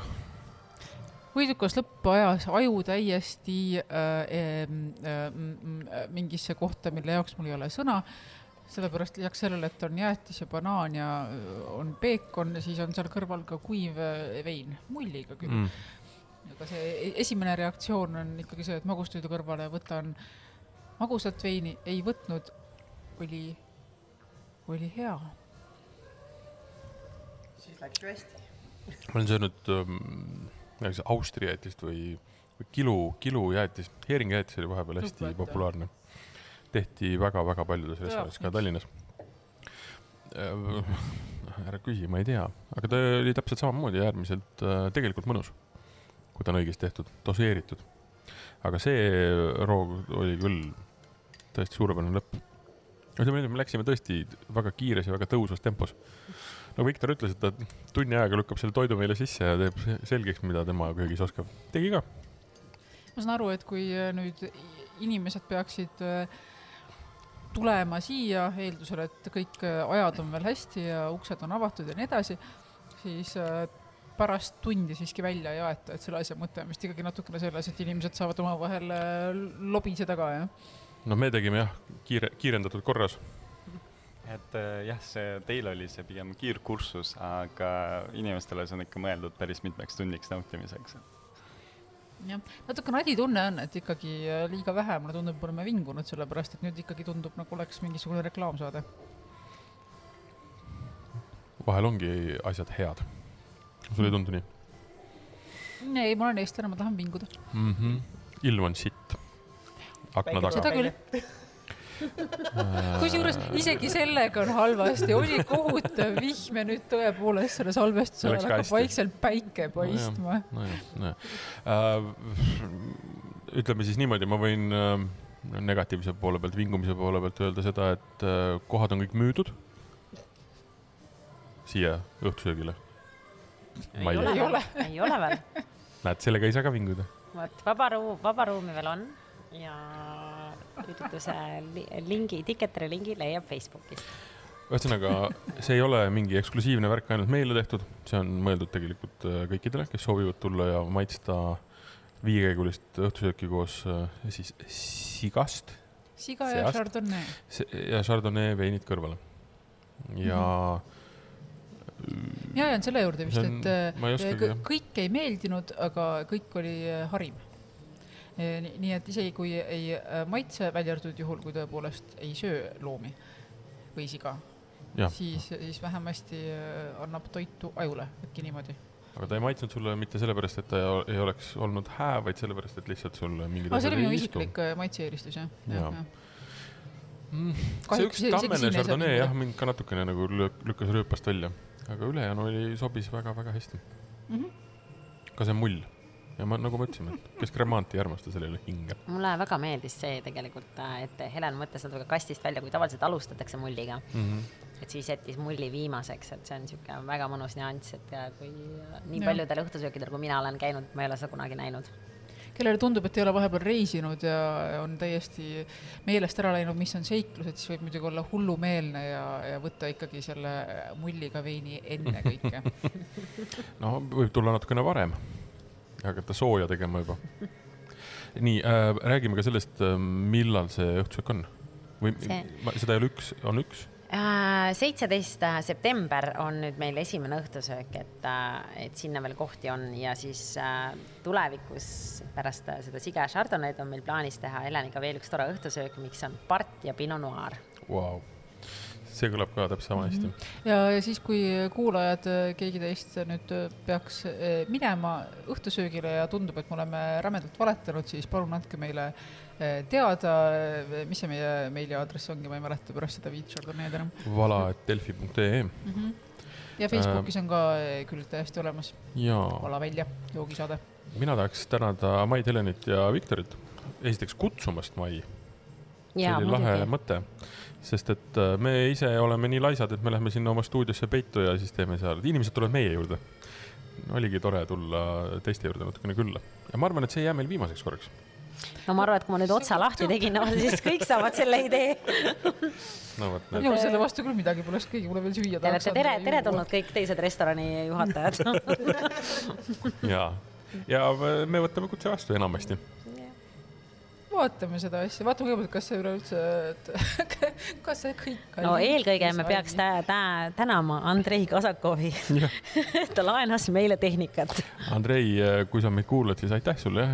võidukas lõpp ajas aju täiesti äh, äh, äh, mingisse kohta, mille jaoks mul ei ole sõna. sellepärast lisaks sellele, et on jäätis ja banaan ja äh, on peekon, siis on seal kõrval ka kuiv äh, vein, mulliga küll mm.. aga see e- esimene reaktsioon on ikkagi see, et magustoidu kõrvale võtan magusat veini, ei võtnud, oli, oli hea. siis läks ju hästi. Ma olen söönud ähm, Austria jäätist või, või kilu, kilujäätist, heeringijäätis oli vahepeal hästi Lugupeetav. populaarne. tehti väga-väga paljudes restoranides, ka? Tallinnas. ära küsi, ma ei tea, aga ta oli täpselt samamoodi äärmiselt äh, tegelikult mõnus, kui ta on õigesti tehtud, doseeritud. aga see roog oli küll tõesti suurepärane lõpp. Ütleme et me läksime tõesti väga kiires ja väga tõusvas tempos. nagu Viktor ütles, et ta tunni ajaga lükkab selle toidu meile sisse ja teeb selgeks, mida tema köögis oskab. tegi ka. ma saan aru, et kui äh, nüüd inimesed peaksid äh, tulema siia eeldusel, et kõik äh, ajad on veel hästi ja uksed on avatud ja nii edasi, siis pärast tundi siiski välja ei aeta, et selle asja mõte on vist ikkagi natukene selles, et inimesed saavad omavahel lobiseda ka, jah. No me tegime jah, kiire, kiirendatud korras. et äh, jah, see teil oli see pigem kiirkursus, aga inimestele see on ikka mõeldud päris mitmeks tunniks nautimiseks. jah, natuke nadi tunne on, et ikkagi äh, liiga vähe, mulle tundub, oleme vingunud, sellepärast et nüüd ikkagi tundub, nagu oleks mingisugune reklaamsaade. vahel ongi asjad head. sulle ei tundu nii ei, ma olen eestlane, ma tahan vinguda. mm? -hmm. ilm on sitt. Akna Päike seda taga. küll. kusjuures isegi sellega on halvasti, oli kohutav vihm ja nüüd tõepoolest selle salvestuse ajal ka hakkab vaikselt päike paistma. nojah, nojah äh,. ütleme siis niimoodi, ma võin äh, negatiivse poole pealt, vingumise poole pealt öelda seda, et äh, kohad on kõik müüdud. siia õhtusöögile. ei ole. ei ole veel. näed, sellega ei saa ka vinguda. vot vaba ruum, vaba ruumi veel on ja ürituse li lingi, Ticketeri lingi leiab Facebookist. ühesõnaga, see ei ole mingi eksklusiivne värk ainult meile tehtud, see on mõeldud tegelikult äh, kõikidele, kes soovivad tulla ja maitsta viiekäigulist õhtusööki koos äh, siis sigast siga ja Seast. chardonnay. ja Chardonnay veinid kõrvale. ja mina jään selle juurde vist, on- et äh, ma ei kõ- jah. kõik ei meeldinud, aga kõik oli äh, harim. Nii et isegi kui ei äh, maitse, välja arvatud juhul, kui tõepoolest ei söö loomi või siga, siis, siis vähemasti äh, annab toitu ajule, äkki niimoodi. aga ta ei maitsnud sulle mitte sellepärast, et ta ei oleks olnud hää, vaid sellepärast, et lihtsalt sulle mingid aga see oli minu isiklik äh, maitse-eelistus jah, Jaa., jah. Mm, see üks tammene Chardonnay jah, mind ka natukene nagu lük- lükkas rööpast välja, aga ülejäänu oli, sobis väga-väga hästi. Mhm. ka see mull ja ma nagu ma ütlesin, et kes kremaanti ei armasta, sellel ei ole hinge. mulle väga meeldis see tegelikult, et Helen mõtles natuke kastist välja, kui tavaliselt alustatakse mulliga, et siis jättis mulli viimaseks, et see on niisugune väga mõnus nüanss, et ja kui nii paljudel õhtusöökidel, kui mina olen käinud, ma ei ole seda kunagi näinud. kellele tundub, et ei ole vahepeal reisinud ja on täiesti meelest ära läinud, mis on seiklused, siis võib muidugi olla hullumeelne ja, ja võtta ikkagi selle mulliga veini enne kõike. no võib tulla natukene varem hakata sooja tegema juba. nii äh,, räägime ka sellest, millal see õhtusöök on või See- see... seda ei ole üks, on üks? seitseteist september on nüüd meil esimene õhtusöök, et, et sinna veel kohti on ja siis äh, tulevikus pärast äh, seda siga chardonnay'd on meil plaanis teha Heleniga veel üks tore õhtusöök, mis on part ja pinot noir. Vau, see kõlab ka täpselt sama hästi. ja ja siis, kui kuulajad, keegi teist nüüd peaks eh, minema õhtusöögile ja tundub, et me oleme rämedalt valetanud, siis palun andke meile teada, mis see meie meiliaadress ongi, ma ei mäleta pärast seda viit Chardonnay'd enam vala.delfi.ee mm. -hmm. ja Facebookis on ka küll täiesti olemas, ja vala välja, joogisaade. mina tahaks tänada Maid Helenit ja Viktorit esiteks kutsumast Mai, see oli lahe mõte, sest et äh, me ise oleme nii laisad, et me lähme sinna oma stuudiosse peitu ja siis teeme seal, inimesed tulevad meie juurde. oligi tore tulla teiste juurde natukene külla ja ma arvan, et see ei jää meil viimaseks korraks. no ma arvan, et kui ma nüüd otsa lahti tegin, no siis kõik saavad selle idee. no vot, minul selle vastu küll midagi poleks, keegi mulle veel süüa Te olete tere, teretulnud kõik teised restorani juhatajad. ja, ja me võtame kutse vastu enamasti. Vaatame seda asja, vaatame kõigepealt, kas see üleüldse, et kas see kõik. no eelkõige me peaks tä- tä- tänama Andrei Kasakovi, ta laenas meile tehnikat. Andrei, kui sa meid kuulad, siis aitäh sulle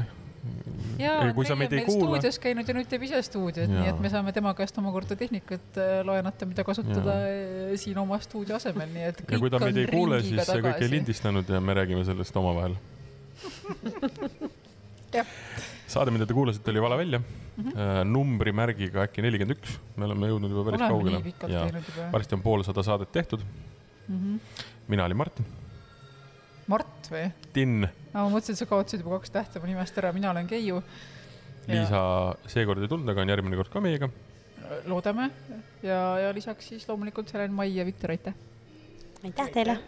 jah. sa Andrei meid on ei meil kuula, stuudios käinud ja nüüd teeb ise stuudiot, nii et me saame tema käest omakorda tehnikat äh, laenata, mida kasutada äh, siin oma stuudio asemel, nii et ja kui ta meid ei kuule, siis see kõik ei tagasi. lindistanud ja me räägime sellest omavahel Jah.. saade, mida te kuulasite, oli Vala välja mm, -hmm. numbrimärgiga äkki nelikümmend üks, me oleme jõudnud juba päris oleme kaugele ja varsti on poolsada saadet tehtud. mm. -hmm. mina olin Martin, Mart või? Tinn, ma mõtlesin, et sa kaotasid juba kaks tähte mu nimest ära, mina olen Keiu. Liisa seekord ei tulnud, aga on järgmine kord ka meiega. loodame ja, ja lisaks siis loomulikult Helen Mai ja Viktor, aitäh. aitäh teile